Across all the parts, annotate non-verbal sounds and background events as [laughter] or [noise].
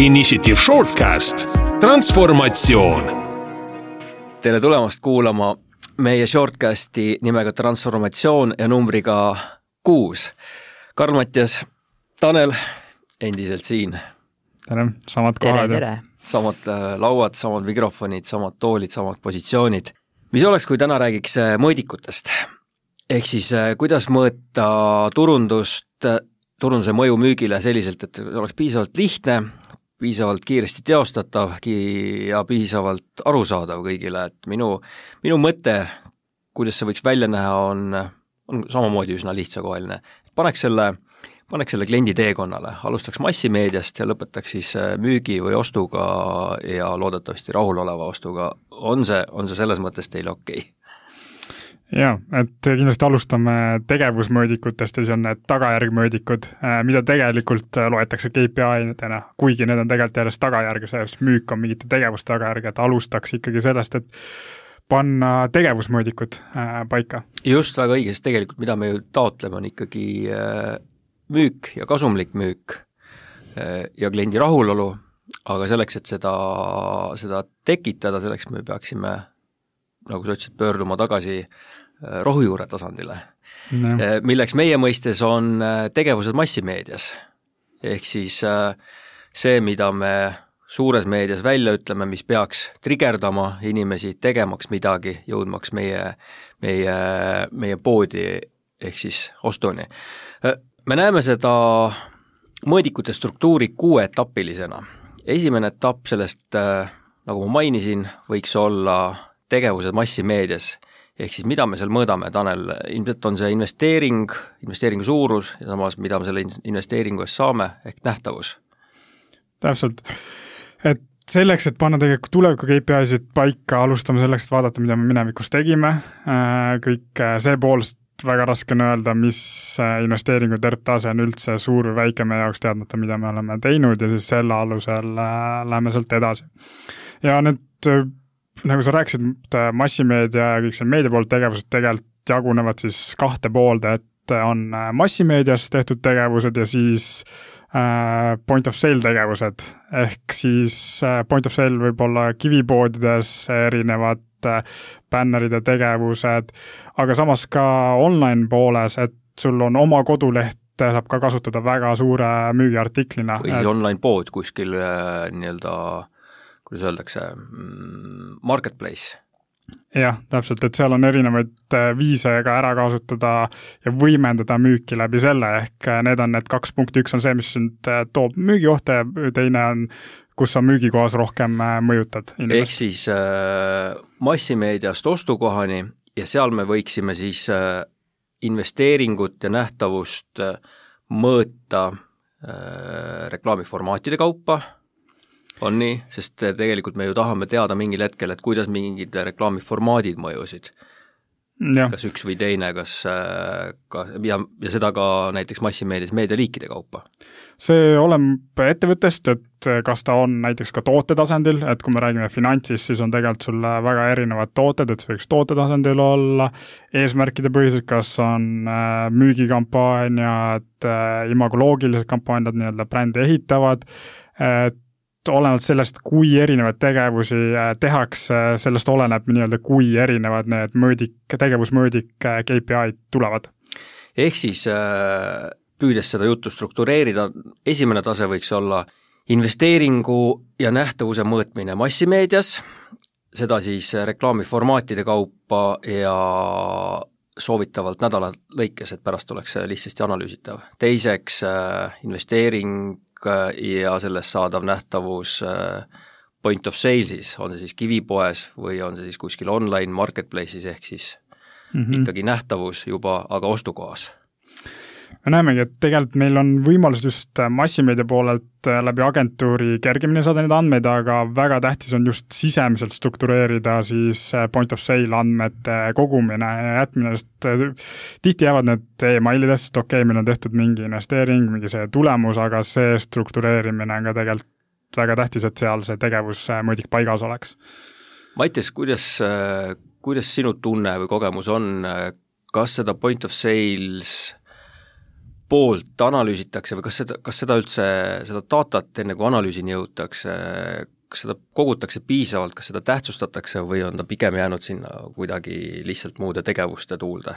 Initiative Shortcast, transformatsioon. tere tulemast kuulama meie shortcasti nimega Transformatsioon ja numbriga kuus. Karl-Mattias, Tanel endiselt siin. tere, samad kohad samad äh, lauad, samad mikrofonid, samad toolid, samad positsioonid. mis oleks, kui täna räägiks äh, mõõdikutest? ehk siis äh, kuidas mõõta turundust, turunduse mõju müügile selliselt, et oleks piisavalt lihtne, piisavalt kiiresti teostatav ja piisavalt arusaadav kõigile, et minu, minu mõte, kuidas see võiks välja näha, on, on samamoodi üsna lihtsakoeline. paneks selle, paneks selle kliendi teekonnale, alustaks massimeediast ja lõpetaks siis äh, müügi või ostuga ja loodetavasti rahuloleva ostuga, on see, on see selles mõttes teile okei okay?? Jaa, et kindlasti alustame tegevusmõõdikutest ja siis on need tagajärgmõõdikud, äh, mida tegelikult äh, loetakse KPI-dena, kuigi need on tegelikult järjest tagajärg, sest müük on mingite tegevuste tagajärg, et alustaks ikkagi sellest, et panna tegevusmõõdikud äh, paika. just, väga õige, sest tegelikult mida me ju taotleme, on ikkagi müük ja kasumlik müük ja kliendi rahulolu, aga selleks, et seda, seda tekitada, selleks me peaksime nagu sa ütlesid, pöörduma tagasi äh, rohujuure tasandile no., äh, milleks meie mõistes on äh, tegevused massimeedias. ehk siis see, mida me suures meedias välja ütleme, mis peaks trigerdama inimesi tegemaks midagi, jõudmaks meie, meie, meie poodi ehk siis ostuni. me näeme seda mõõdikute struktuuri kuuetapilisena. esimene etapp sellest, nagu ma mainisin, võiks olla tegevused massimeedias ehk siis mida me seal mõõdame, Tanel, ilmselt on see investeering, investeeringu suurus ja samas, mida me selle investeeringu eest saame, ehk nähtavus. täpselt, et selleks, et panna tegelikult tuleviku KPI-sid paika, alustame selleks, et vaadata, mida me minevikus tegime, äh, kõik äh, see poolest väga raske on öelda, mis äh, investeeringu tervtase on üldse suur või väike meie jaoks, teadmata, mida me oleme teinud ja siis selle alusel läheme sealt edasi. ja need nagu sa rääkisid, massimeedia ja kõik see meedia poolt tegevused tegelikult jagunevad siis kahte poolde, et on äh, massimeedias tehtud tegevused ja siis äh, point of sale tegevused. ehk siis äh, point of sale võib olla kivipoodides erinevad äh, bännerid ja tegevused, aga samas ka online pooles, et sul on oma koduleht, saab ka kasutada väga suure müügiartiklina. või siis et... online pood kuskil äh, nii-öelda äh, kuidas öeldakse, mm, marketplace. jah, täpselt, et seal on erinevaid äh, viise ka ära kasutada ja võimendada müüki läbi selle, ehk äh, need on need kaks punkti, üks on see, mis sind äh, toob müügiohte ja teine on, kus sa müügikohas rohkem mõjutad inimest. ehk siis äh, massimeediast ostukohani ja seal me võiksime siis äh, investeeringut ja nähtavust äh, mõõta äh, reklaamiformaatide kaupa on nii, sest tegelikult me ju tahame teada mingil hetkel, et kuidas mingid reklaamiformaadid mõjusid. kas üks või teine, kas, ka ja, ja seda ka näiteks massimeedias meedialiikide kaupa? see oleneb ettevõttest, et kas ta on näiteks ka toote tasandil, et kui me räägime finantsist, siis on tegelikult sul väga erinevad tooted, et see võiks toote tasandil olla, eesmärkide põhiselt, kas on äh, müügikampaaniad, äh, imagoloogilised kampaaniad nii-öelda brändi ehitavad, et olenevalt sellest, kui erinevaid tegevusi äh, tehakse, sellest oleneb nii-öelda, kui erinevad need mõõdik, tegevusmõõdik äh, KPI-d tulevad. ehk siis äh, püüdes seda juttu struktureerida, esimene tase võiks olla investeeringu ja nähtavuse mõõtmine massimeedias, seda siis reklaamiformaatide kaupa ja soovitavalt nädala lõikes, et pärast oleks see lihtsasti analüüsitav. teiseks investeering ja sellest saadav nähtavus äh, point of sales'is, on see siis kivipoes või on see siis kuskil online marketplace'is, ehk siis mm -hmm. ikkagi nähtavus juba, aga ostukohas me näemegi, et tegelikult meil on võimalus just massimeedia poolelt äh, läbi agentuuri kergemini saada neid andmeid, aga väga tähtis on just sisemiselt struktureerida siis äh, point of sale andmete kogumine ja jätmine, sest äh, tihti jäävad need emailidesse, et okei okay,, meil on tehtud mingi investeering, mingi see tulemus, aga see struktureerimine on ka tegelikult väga tähtis, et seal see tegevusmõõdik paigas oleks. Mattias, kuidas, kuidas sinu tunne või kogemus on, kas seda point of sales poolt analüüsitakse või kas seda, kas seda üldse, seda datat, enne kui analüüsini jõutakse, kas seda kogutakse piisavalt, kas seda tähtsustatakse või on ta pigem jäänud sinna kuidagi lihtsalt muude tegevuste tuulde?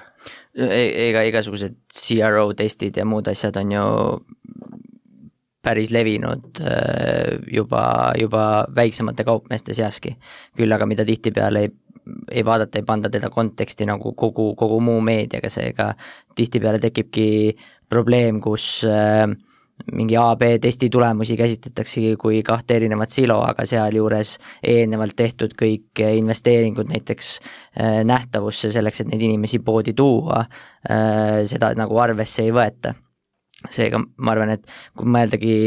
ega igasugused CRO testid ja muud asjad on ju päris levinud äh, juba, juba väiksemate kaupmeeste seaski. küll aga mida tihtipeale ei, ei vaadata, ei panda teda konteksti nagu kogu, kogu muu meediaga, seega tihtipeale tekibki probleem, kus äh, mingi A-B testi tulemusi käsitletaksegi kui kahte erinevat silo, aga sealjuures eelnevalt tehtud kõik investeeringud näiteks äh, nähtavusse selleks, et neid inimesi poodi tuua, äh, seda nagu arvesse ei võeta. seega ma arvan, et kui mõeldagi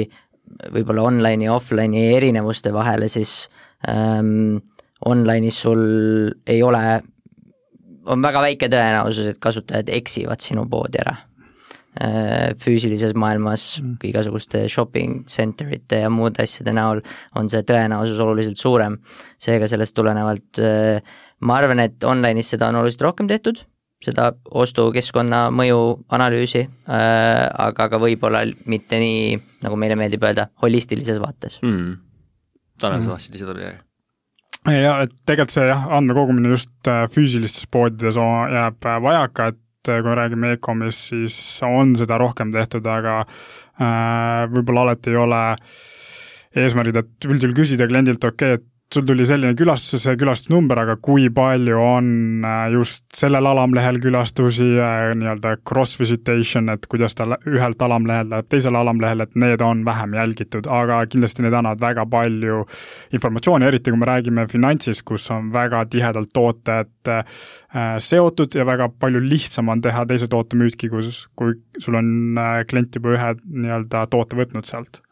võib-olla online'i ja offline'i erinevuste vahele, siis ähm, online'is sul ei ole, on väga väike tõenäosus, et kasutajad eksivad sinu poodi ära füüsilises maailmas mm. igasuguste shopping center'ite ja muude asjade näol on see tõenäosus oluliselt suurem. seega sellest tulenevalt äh, ma arvan, et online'is seda on oluliselt rohkem tehtud, seda ostukeskkonna mõju analüüsi äh,, aga ka võib-olla mitte nii, nagu meile meeldib öelda, holistilises vaates mm.. Tanel, sa tahtsid lisada midagi? ja et tegelikult see jah, andmekogumine just äh, füüsilistes poodides jääb vajaka, et kui me räägime e-com'ist, siis on seda rohkem tehtud, aga äh, võib-olla alati ei ole eesmärgid, et üldjuhul küsida kliendilt, okei okay,, et sul tuli selline külastus, see külastusnumber, aga kui palju on äh, just sellel alamlehel külastusi, äh, nii-öelda cross visitation, et kuidas ta ühelt alamlehelt läheb teisele alamlehele, et need on vähem jälgitud, aga kindlasti need annavad väga palju informatsiooni, eriti kui me räägime finantsist, kus on väga tihedalt tooted äh, seotud ja väga palju lihtsam on teha teise toote müüki, kus, kui sul on klient juba ühe nii-öelda toote võtnud sealt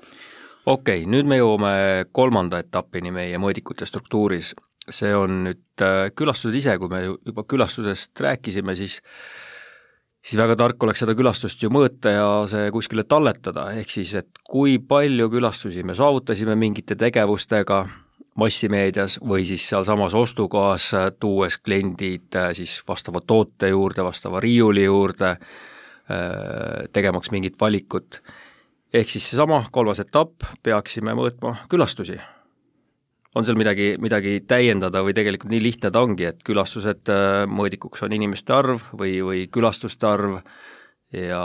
okei okay,, nüüd me jõuame kolmanda etapini meie mõõdikute struktuuris. see on nüüd äh, külastused ise, kui me juba külastusest rääkisime, siis siis väga tark oleks seda külastust ju mõõta ja see kuskile talletada, ehk siis et kui palju külastusi me saavutasime mingite tegevustega massimeedias või siis sealsamas ostukohas, äh, tuues kliendid äh, siis vastava toote juurde, vastava riiuli juurde, tegemaks mingit valikut ehk siis seesama kolmas etapp, peaksime mõõtma külastusi. on seal midagi, midagi täiendada või tegelikult nii lihtne ta ongi, et külastused äh, mõõdikuks on inimeste arv või, või külastuste arv ja,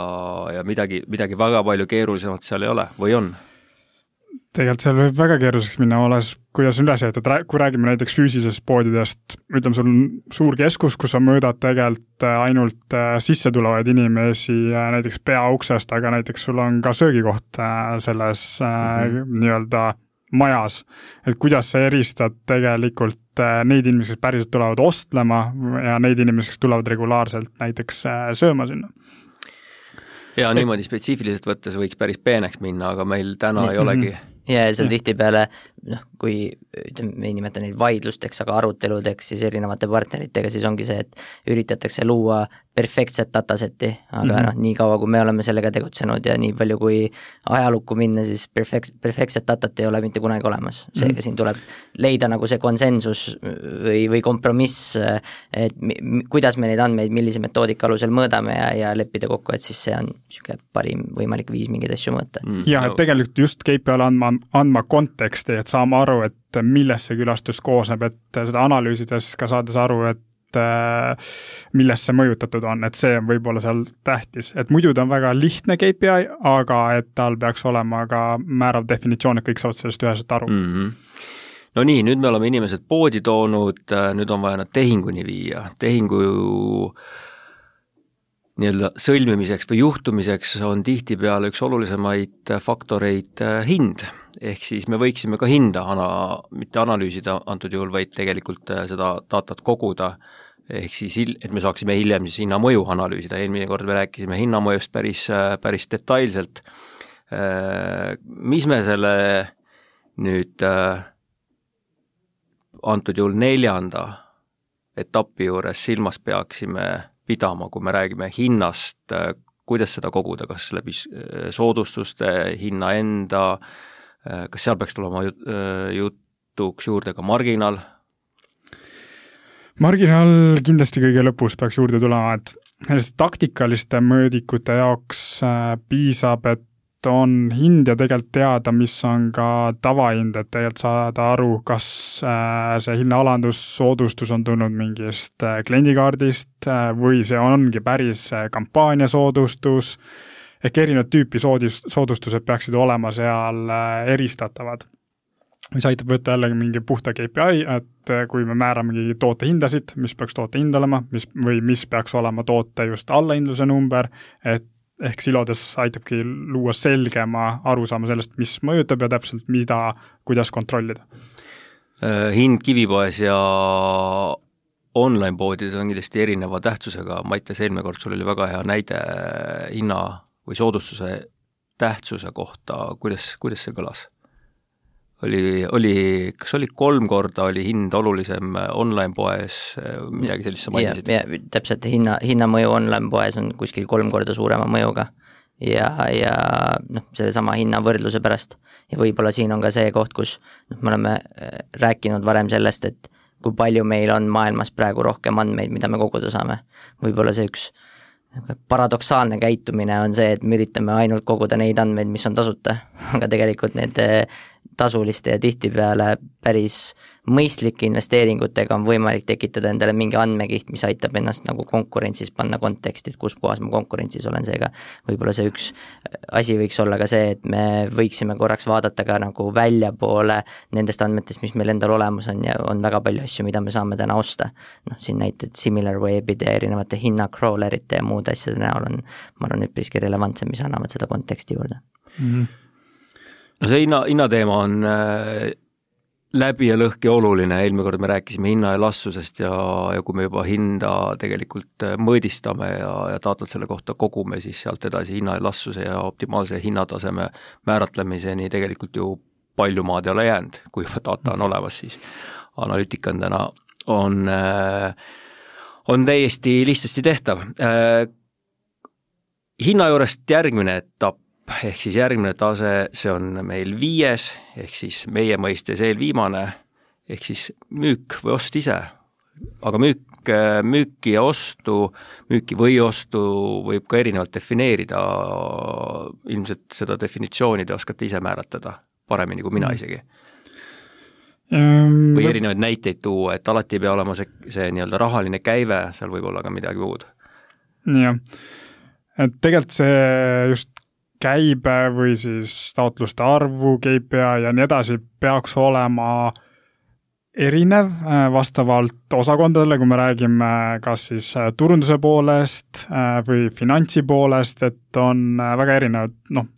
ja midagi, midagi väga palju keerulisemat seal ei ole või on? Tegelikult seal võib väga keeruliseks minna, olles, kuidas on üles jäetud, kui räägime näiteks füüsilisest poodidest, ütleme, sul on suur keskus, kus sa mõõdad tegelikult äh, ainult äh, sisse tulevaid inimesi näiteks peauksest, aga näiteks sul on ka söögikoht äh, selles mm -hmm. nii-öelda majas. et kuidas sa eristad tegelikult neid inimesi, kes päriselt tulevad ostlema ja neid inimesi, kes tulevad regulaarselt näiteks sööma sinna ja niimoodi spetsiifiliselt võttes võiks päris peeneks minna, aga meil täna mm -hmm. ei olegi Ja, it's a yeah. Noh, kui ütleme, me ei nimeta neid vaidlusteks, aga aruteludeks siis erinevate partneritega, siis ongi see, et üritatakse luua perfektset dataset'i, aga mm -hmm. noh, niikaua kui me oleme sellega tegutsenud ja nii palju, kui ajalukku minna, siis perfekt, perfektset datat ei ole mitte kunagi olemas. seega mm -hmm. siin tuleb leida nagu see konsensus või, või kompromiss, et mi, kuidas me neid andmeid, millise metoodika alusel mõõdame ja, ja leppida kokku, et siis see on niisugune parim võimalik viis mingeid asju mõõta mm. -hmm. jah, et tegelikult just KPI-le andma, andma konteksti, et saame aru, et millest see külastus koosneb, et seda analüüsides ka saades aru, et äh, millest see mõjutatud on, et see on võib-olla seal tähtis, et muidu ta on väga lihtne KPI, aga et tal peaks olema ka määrav definitsioon, et kõik saavad sellest üheselt aru. Mm. -hmm no nii, nüüd me oleme inimesed poodi toonud, nüüd on vaja nad tehinguni viia, tehingu nii-öelda sõlmimiseks või juhtumiseks on tihtipeale üks olulisemaid faktoreid äh, hind, ehk siis me võiksime ka hinda ana-, mitte analüüsida antud juhul, vaid tegelikult äh, seda datat koguda, ehk siis hil-, et me saaksime hiljem siis hinnamõju analüüsida, eelmine kord me rääkisime hinnamõjust päris, äh, päris detailselt, mis me selle nüüd antud juhul neljanda etapi juures silmas peaksime pidama, kui me räägime hinnast, äh, kuidas seda koguda, kas läbi äh, soodustuste, hinna enda, äh, kas seal peaks tulema jutuks juurde ka marginaal? marginaal kindlasti kõige lõpus peaks juurde tulema, et selliste taktikaliste mõõdikute jaoks piisab, et on hind ja tegelikult teada, mis on ka tavahind, et tegelikult saada aru, kas äh, see hinnaalandus, soodustus on tulnud mingist äh, kliendikaardist või see ongi päris kampaaniasoodustus, ehk erinevat tüüpi soodus, soodustused peaksid olema seal eristatavad. Mis aitab võtta jällegi mingi puhta KPI, et äh, kui me määramegi toote hindasid, mis peaks toote hind olema, mis, või mis peaks olema toote just allahindluse number, et ehk silodes aitabki luua selgema arusaama sellest, mis mõjutab ja täpselt mida, kuidas kontrollida. Äh, hind kivipoes ja online-poodides on kindlasti erineva tähtsusega, Mattias, eelmine kord sul oli väga hea näide hinna või soodustuse tähtsuse kohta, kuidas, kuidas see kõlas? Oli, oli, kas oli kolm korda oli hind olulisem online-poes, midagi sellist sa mainisid? täpselt, hinna, hinnamõju online-poes on kuskil kolm korda suurema mõjuga ja, ja noh, sellesama hinnavõrdluse pärast. ja võib-olla siin on ka see koht, kus noh, me oleme äh, rääkinud varem sellest, et kui palju meil on maailmas praegu rohkem andmeid, mida me koguda saame. võib-olla see üks paradoksaalne käitumine on see, et me üritame ainult koguda neid andmeid, mis on tasuta, [laughs] aga tegelikult need tasuliste ja tihtipeale päris mõistlike investeeringutega on võimalik tekitada endale mingi andmekiht, mis aitab ennast nagu konkurentsis panna konteksti, et kus kohas ma konkurentsis olen, seega võib-olla see üks asi võiks olla ka see, et me võiksime korraks vaadata ka nagu väljapoole nendest andmetest, mis meil endal olemas on ja on väga palju asju, mida me saame täna osta. noh, siin näited SimilarWebide ja erinevate hinnacrawlerite ja muude asjade näol on, ma arvan, üpriski relevantsed, mis annavad seda konteksti juurde mm. -hmm no see hinna, hinnateema on äh, läbi ja lõhki oluline, eelmine kord me rääkisime hinna elastsusest ja, ja kui me juba hinda tegelikult äh, mõõdistame ja, ja taotled selle kohta kogume, siis sealt edasi hinna elastsuse ja optimaalse hinnataseme määratlemiseni tegelikult ju palju maad ei ole jäänud, kui juba data on olemas, siis analüütikandena on, äh, on täiesti lihtsasti tehtav. hinna juurest järgmine etapp ehk siis järgmine tase, see on meil viies, ehk siis meie mõistes eelviimane, ehk siis müük või ost ise. aga müük, müüki ja ostu, müüki või ostu võib ka erinevalt defineerida, ilmselt seda definitsiooni te oskate ise määratleda paremini kui mina mm. isegi või erinevaid näiteid tuua, et alati ei pea olema see, see nii-öelda rahaline käive, seal võib olla ka midagi muud. jah, et tegelikult see just käibe või siis taotluste arvu, KPI ja nii edasi peaks olema erinev äh, vastavalt osakondadele, kui me räägime kas siis äh, turunduse poolest äh, või finantsi poolest, et on väga erinevad, noh,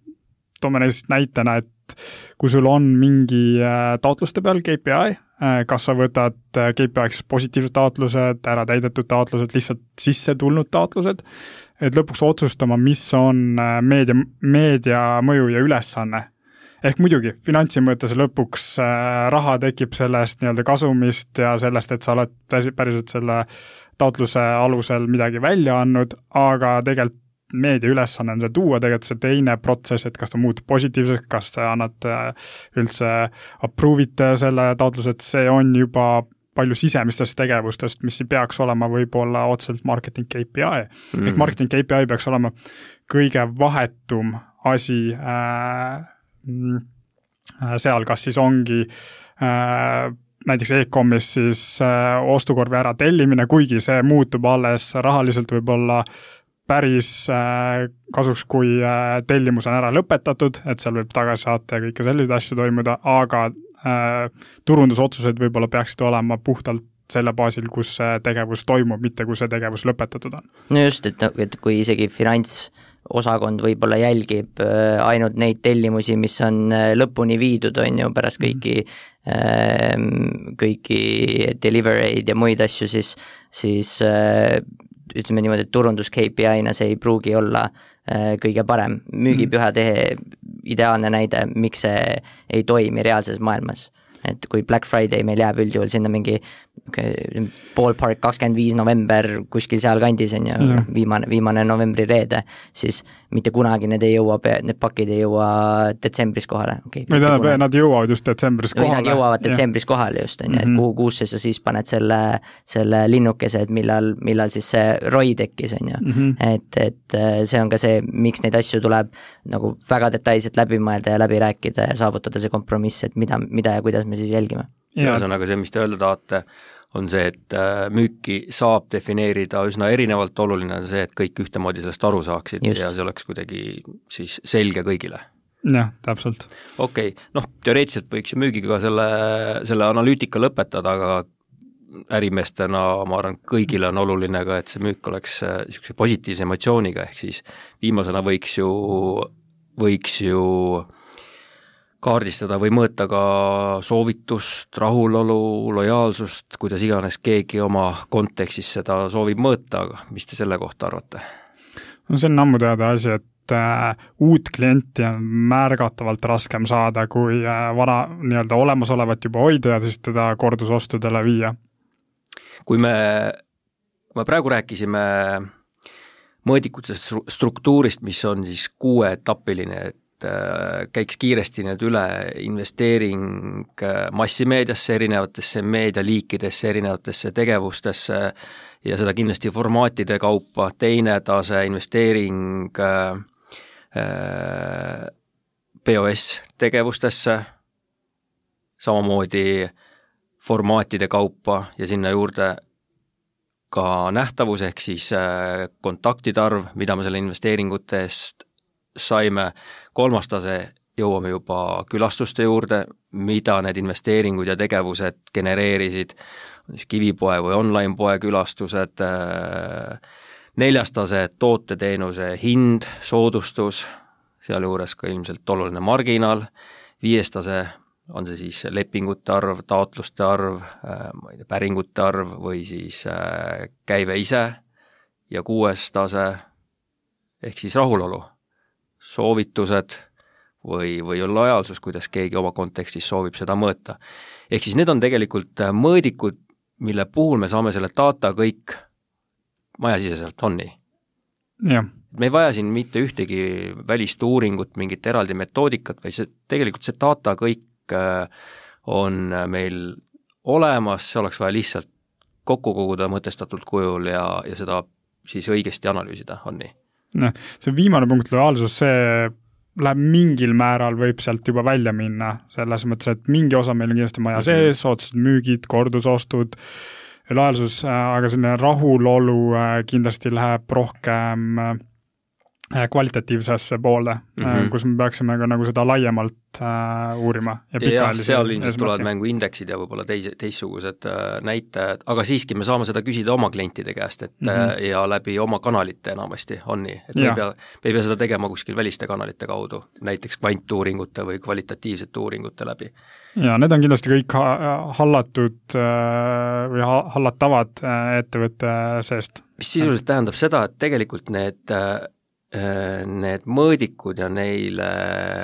toome näiteks näitena, et kui sul on mingi taotluste peal KPI, kas sa võtad KPI-ks positiivsed taotlused, ära täidetud taotlused, lihtsalt sisse tulnud taotlused, et lõpuks otsustama, mis on äh, meedia, meedia mõju ja ülesanne. ehk muidugi, finantsi mõttes lõpuks äh, raha tekib sellest nii-öelda kasumist ja sellest, et sa oled päriselt selle taotluse alusel midagi välja andnud, aga tegelikult meedia ülesanne on see tuua tegelikult see teine protsess, et kas ta muutub positiivseks, kas te annate üldse approve ite selle taotluse, et see on juba palju sisemistest tegevustest, mis ei peaks olema võib-olla otseselt marketing KPI mm. -hmm. ehk marketing KPI peaks olema kõige vahetum asi äh, mm, seal, kas siis ongi äh, näiteks e-com'is siis äh, ostukorvi ära tellimine, kuigi see muutub alles rahaliselt võib-olla päris äh, kasuks, kui äh, tellimus on ära lõpetatud, et seal võib tagasi saata ja kõike selliseid asju toimuda, aga turundusotsused võib-olla peaksid olema puhtalt selle baasil, kus see tegevus toimub, mitte kus see tegevus lõpetatud on. no just, et, et kui isegi finantsosakond võib-olla jälgib äh, ainult neid tellimusi, mis on äh, lõpuni viidud, on ju, pärast mhm. kõiki mm., kõiki deliver eid ja muid asju, siis, siis ütleme niimoodi, et turundus KPI-na see ei pruugi olla kõige parem, müügipüha mhm. tehe ideaalne näide, miks see ei toimi reaalses maailmas. et kui Black Friday meil jääb üldjuhul sinna mingi niisugune ballpark kakskümmend viis november kuskil sealkandis on ju, noh viimane, viimane novembri reede, siis mitte kunagi need ei jõua, need pakid ei jõua detsembris kohale okay,. või tähendab, nad jõuavad just detsembris kohale. Nad jõuavad detsembris kohale just, on ju, et mhm. kuhu kuusse sa siis paned selle, selle linnukese, et millal, millal siis see roi tekkis, on ju. Mhm. et, et äh, see on ka see, miks neid asju tuleb nagu väga detailselt läbi mõelda ja läbi rääkida ja saavutada see kompromiss, et mida, mida ja kuidas me siis jälgime. Ühesõnaga see, mis te öelda tahate, on see, et äh, müüki saab defineerida üsna erinevalt, oluline on see, et kõik ühtemoodi sellest aru saaksid Just. ja see oleks kuidagi siis selge kõigile. jah, täpselt. okei okay., noh, teoreetiliselt võiks ju müügiga selle, selle analüütika lõpetada, aga ärimeestena ma arvan, kõigile on oluline ka, et see müük oleks äh, niisuguse positiivse emotsiooniga, ehk siis viimasena võiks ju, võiks ju äh, kaardistada või mõõta ka soovitust, rahulolu, lojaalsust, kuidas iganes keegi oma kontekstis seda soovib mõõta, aga mis te selle kohta arvate? no see on ammu teada asi, et äh, uut klienti on märgatavalt raskem saada, kui äh, vana nii-öelda olemasolevat juba hoida ja siis teda kordusostudele viia. kui me, kui me praegu rääkisime mõõdikutest struktuurist, mis on siis kuueetapiline, et Äh, käiks kiiresti nüüd üle investeering äh, massimeediasse, erinevatesse meedialiikidesse, erinevatesse tegevustesse ja seda kindlasti formaatide kaupa, teine tase investeering POS äh, tegevustesse, samamoodi formaatide kaupa ja sinna juurde ka nähtavus, ehk siis kontaktide arv, mida me selle investeeringute eest saime, kolmas tase jõuame juba külastuste juurde, mida need investeeringud ja tegevused genereerisid, siis kivipoe või online-poe külastused, neljas tase, toote-teenuse hind, soodustus, sealjuures ka ilmselt oluline marginaal, viies tase on see siis lepingute arv, taotluste arv, ma ei tea, päringute arv või siis käive ise. Ja kuues tase ehk siis rahulolu soovitused või, või lojaalsus, kuidas keegi oma kontekstis soovib seda mõõta. ehk siis need on tegelikult äh, mõõdikud, mille puhul me saame selle data kõik majasiseselt onni. me ei vaja siin mitte ühtegi välist uuringut, mingit eraldi metoodikat, vaid see, tegelikult see data kõik äh, on meil olemas, see oleks vaja lihtsalt kokku koguda mõtestatud kujul ja, ja seda siis õigesti analüüsida, on nii? Noh, see viimane punkt, lojaalsus, see läheb mingil määral, võib sealt juba välja minna, selles mõttes, et mingi osa meil on kindlasti maja mhm. sees, soodsad müügid, kordusostud, lojaalsus, aga selline rahulolu äh, kindlasti läheb rohkem äh, Äh, kvalitatiivsesse poolde mm, -hmm. kus me peaksime ka nagu seda laiemalt äh, uurima ja pikaajalisi seal ilmselt tulevad mängu indeksid ja võib-olla teise, teistsugused äh, näitajad, aga siiski me saame seda küsida oma klientide käest, et mm -hmm. ja läbi oma kanalite enamasti, on nii? et me ei pea, me ei pea seda tegema kuskil väliste kanalite kaudu, näiteks kvantuuringute või kvalitatiivsete uuringute läbi. jaa, need on kindlasti kõik ha hallatud või ha hallatavad ettevõtte seest. mis sisuliselt tähendab seda, et tegelikult need Äh, need mõõdikud ja neile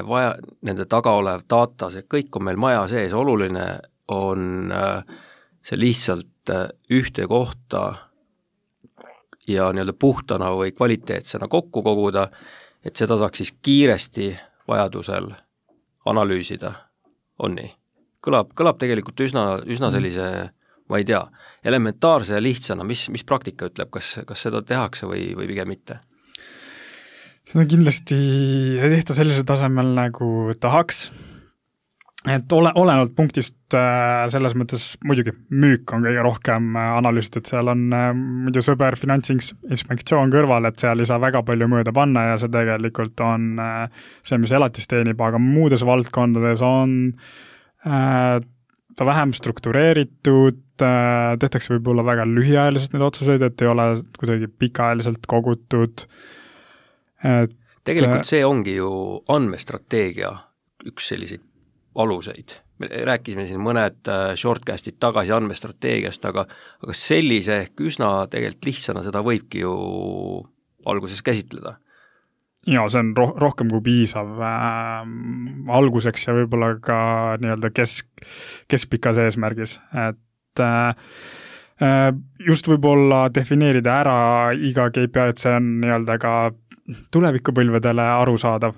vaja, nende taga olev data, see kõik on meil maja sees, oluline on äh, see lihtsalt äh, ühte kohta ja nii-öelda puhtana või kvaliteetsena kokku koguda, et seda saaks siis kiiresti vajadusel analüüsida, on nii? kõlab, kõlab tegelikult üsna, üsna sellise ma ei tea, elementaarse ja lihtsana, mis, mis praktika ütleb, kas, kas seda tehakse või, või pigem mitte? Seda kindlasti ei tehta sellisel tasemel, nagu tahaks, et ole, olenevalt punktist äh, selles mõttes muidugi müük on kõige rohkem äh, analüüsitud, seal on äh, muidu sõber Finantsinspektsioon kõrval, et seal ei saa väga palju mööda panna ja see tegelikult on see, mis elatist teenib, aga muudes valdkondades on ta vähem struktureeritud, tehtakse võib-olla väga lühiajaliselt neid otsuseid, et ei ole kuidagi pikaajaliselt kogutud äh, et tegelikult see ongi ju andmestrateegia üks selliseid aluseid. me rääkisime siin mõned äh, shortcast'id tagasi andmestrateegiast, aga aga sellise ehk üsna tegelikult lihtsana seda võibki ju alguses käsitleda. jaa, see on roh-, rohkem kui piisav äh, alguseks ja võib-olla ka nii-öelda kesk, keskpikas eesmärgis, et äh, just võib-olla defineerida ära iga KPI, et see on nii-öelda ka tulevikupõlvedele arusaadav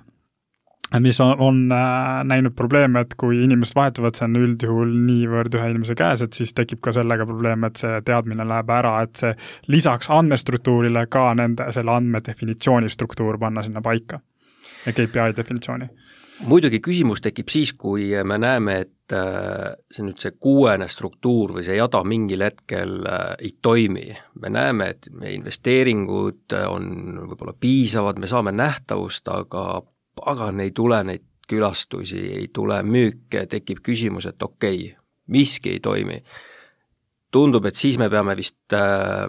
mis on, on äh, näinud probleeme, et kui inimesed vahetuvad, see on üldjuhul niivõrd ühe inimese käes, et siis tekib ka sellega probleem, et see teadmine läheb ära, et see lisaks andmestruktuurile ka nende, selle andme definitsiooni struktuur panna sinna paika ja KPI definitsiooni. Muidugi küsimus tekib siis, kui me näeme, et äh, see nüüd see kuuene struktuur või see jada mingil hetkel äh, ei toimi. me näeme, et meie investeeringud on võib-olla piisavad, me saame nähtavust, aga pagan, ei tule neid külastusi, ei tule müüke, tekib küsimus, et okei okay,, miski ei toimi. tundub, et siis me peame vist äh,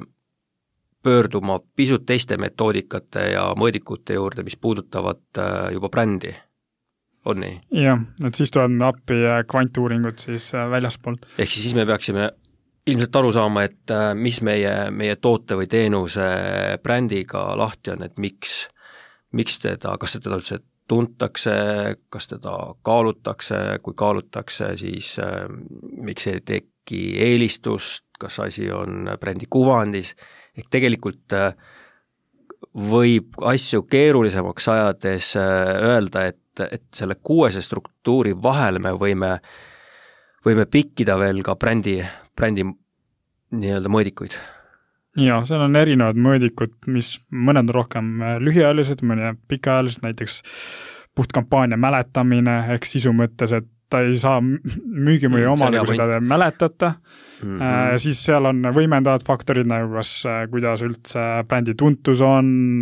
pöörduma pisut teiste metoodikate ja mõõdikute juurde, mis puudutavad äh, juba brändi, on nii? jah, et siis tulevad appi äh, kvantuuringud siis väljaspoolt. ehk siis siis me peaksime ilmselt aru saama, et mis meie, meie toote või teenuse brändiga lahti on, et miks, miks teda, kas teda üldse tuntakse, kas teda kaalutakse, kui kaalutakse, siis äh, miks ei teki eelistust, kas asi on brändi kuvandis, ehk tegelikult äh, võib asju keerulisemaks ajades äh, öelda, et, et selle kuuese struktuuri vahel me võime, võime pikkida veel ka brändi, brändi nii-öelda mõõdikuid. Jaa, seal on erinevad mõõdikud, mis mõned on rohkem äh, lühiajalised, mõni pikaajalised, näiteks puhtkampaania mäletamine ehk sisu mõttes, et ta ei saa müügimõju mm, omale, kui seda te mäletate mm. -hmm. siis seal on võimendavad faktorid nagu kas, äh, kuidas üldse brändi tuntus on,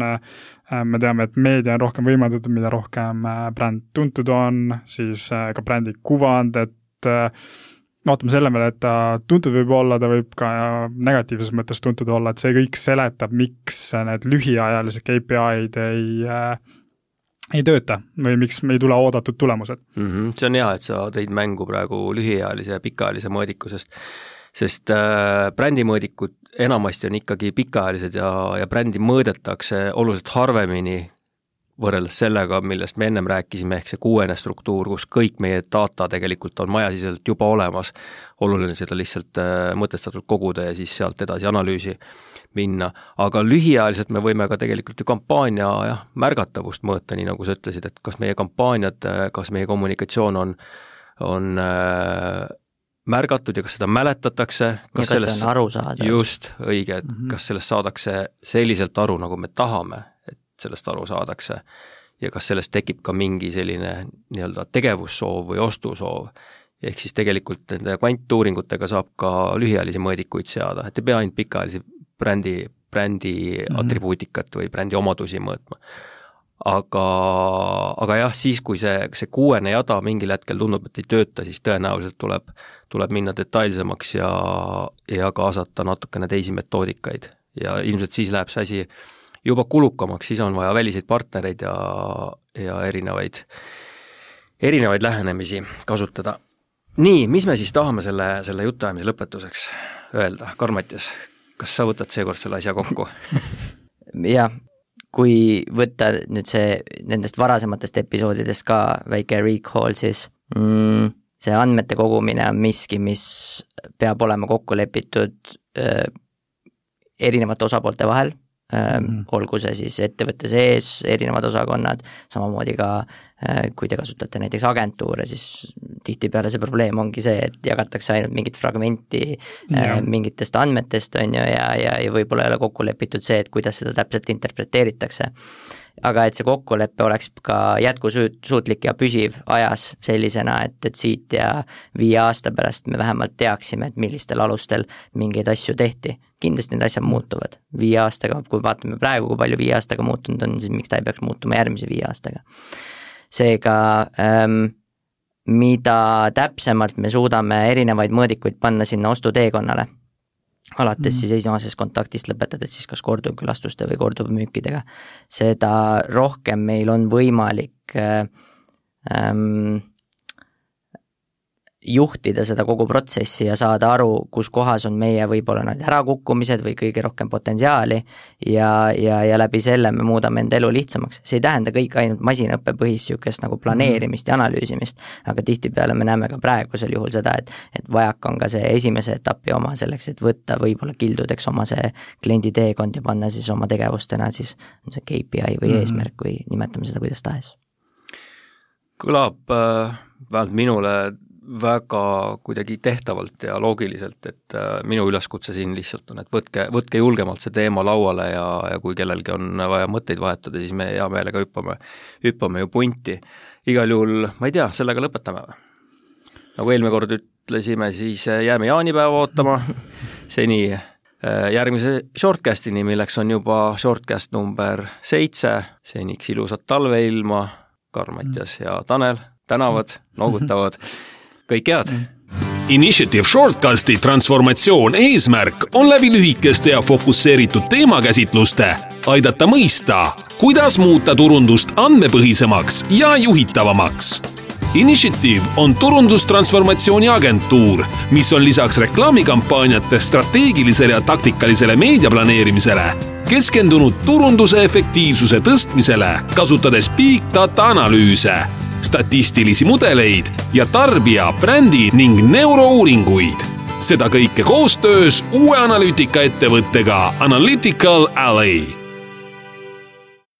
me teame, et meedia on rohkem võimendatud, mida rohkem bränd tuntud on, siis ka brändi kuvand, et vaatame selle peale, et ta tuntud võib olla, ta võib ka negatiivses mõttes tuntud olla, et see kõik seletab, miks need lühiajalised KPI-d ei äh, ei tööta või miks ei tule oodatud tulemused mm. -hmm. see on hea, et sa tõid mängu praegu lühiajalise ja pikaajalise mõõdiku, sest sest äh, brändimõõdikud enamasti on ikkagi pikaajalised ja, ja brändi mõõdetakse oluliselt harvemini võrreldes sellega, millest me ennem rääkisime, ehk see kuuene struktuur, kus kõik meie data tegelikult on majasiseselt juba olemas, oluline seda lihtsalt äh, mõtestatult koguda ja siis sealt edasi analüüsi minna, aga lühiajaliselt me võime ka tegelikult ju kampaania jah, märgatavust mõõta, nii nagu sa ütlesid, et kas meie kampaaniad, kas meie kommunikatsioon on, on äh, märgatud ja kas seda mäletatakse, kas sellest just, õige, et mm -hmm. kas sellest saadakse selliselt aru, nagu me tahame sellest aru saadakse ja kas sellest tekib ka mingi selline nii-öelda tegevussoov või ostusoov. ehk siis tegelikult nende kvantuuringutega saab ka lühiajalisi mõõdikuid seada, et ei pea ainult pikaajalisi brändi, brändi mm -hmm. atribuutikat või brändi omadusi mõõtma. aga, aga jah, siis, kui see, see kuuene jada mingil hetkel tundub, et ei tööta, siis tõenäoliselt tuleb, tuleb minna detailsemaks ja, ja kaasata natukene teisi metoodikaid ja ilmselt siis läheb see asi juba kulukamaks, siis on vaja väliseid partnereid ja, ja erinevaid, erinevaid lähenemisi kasutada. nii, mis me siis tahame selle, selle jutuajamise lõpetuseks öelda, Karl-Mattias, kas sa võtad seekord selle asja kokku? [laughs] Jah, kui võtta nüüd see nendest varasematest episoodidest ka väike recall, siis mm, see andmete kogumine on miski, mis peab olema kokku lepitud äh, erinevate osapoolte vahel Mm olgu see siis ettevõtte sees, erinevad osakonnad, samamoodi ka äh, kui te kasutate näiteks agentuure, siis tihtipeale see probleem ongi see, et jagatakse ainult mingit fragmenti äh, ja. mingitest andmetest, on ju, ja, ja, ja võib-olla ei ole kokku lepitud see, et kuidas seda täpselt interpreteeritakse aga et see kokkulepe oleks ka jätkusuutlik ja püsiv ajas sellisena, et, et siit ja viie aasta pärast me vähemalt teaksime, et millistel alustel mingeid asju tehti. kindlasti need asjad muutuvad, viie aastaga, kui vaatame praegu, kui palju viie aastaga muutunud on, siis miks ta ei peaks muutuma järgmise viie aastaga. seega ähm, mida täpsemalt me suudame erinevaid mõõdikuid panna sinna ostuteekonnale alates mm. siis esimesest kontaktist, lõpetades siis kas korduvkülastuste või korduvmüükidega, seda rohkem meil on võimalik äh, ähm, juhtida seda kogu protsessi ja saada aru, kus kohas on meie võib-olla need ärakukkumised või kõige rohkem potentsiaali ja, ja, ja läbi selle me muudame enda elu lihtsamaks. see ei tähenda kõik ainult masinõppepõhist niisugust nagu planeerimist ja analüüsimist, aga tihtipeale me näeme ka praegusel juhul seda, et, et vajak on ka see esimese etapi oma selleks, et võtta võib-olla kildudeks oma see kliendi teekond ja panna siis oma tegevustena siis on see KPI või mm -hmm. eesmärk või nimetame seda kuidas tahes. kõlab äh, vähemalt minule väga kuidagi tehtavalt ja loogiliselt, et äh, minu üleskutse siin lihtsalt on, et võtke, võtke julgemalt see teema lauale ja, ja kui kellelgi on vaja mõtteid vahetada, siis me hea meelega hüppame, hüppame ju punti. igal juhul, ma ei tea, sellega lõpetame või? nagu eelmine kord ütlesime, siis äh, jääme jaanipäeva ootama, [laughs] seni äh, järgmise shortcastini, milleks on juba shortcast number seitse, seniks ilusat talveilma, Karl-Mattias ja Tanel tänavad, noogutavad [laughs] kõike head! Initiative Shortcasti transformatsioon eesmärk on läbi lühikeste ja fokusseeritud teemakäsitluste aidata mõista, kuidas muuta turundust andmepõhisemaks ja juhitavamaks. Initiative on turundustransformatsiooni agentuur, mis on lisaks reklaamikampaaniate strateegilisele ja taktikalisele meediaplaneerimisele keskendunud turunduse efektiivsuse tõstmisele, kasutades big data analüüse statistilisi mudeleid ja tarbija, brändi ning neurouuringuid. seda kõike koostöös uue analüütikaettevõttega Analytical Alley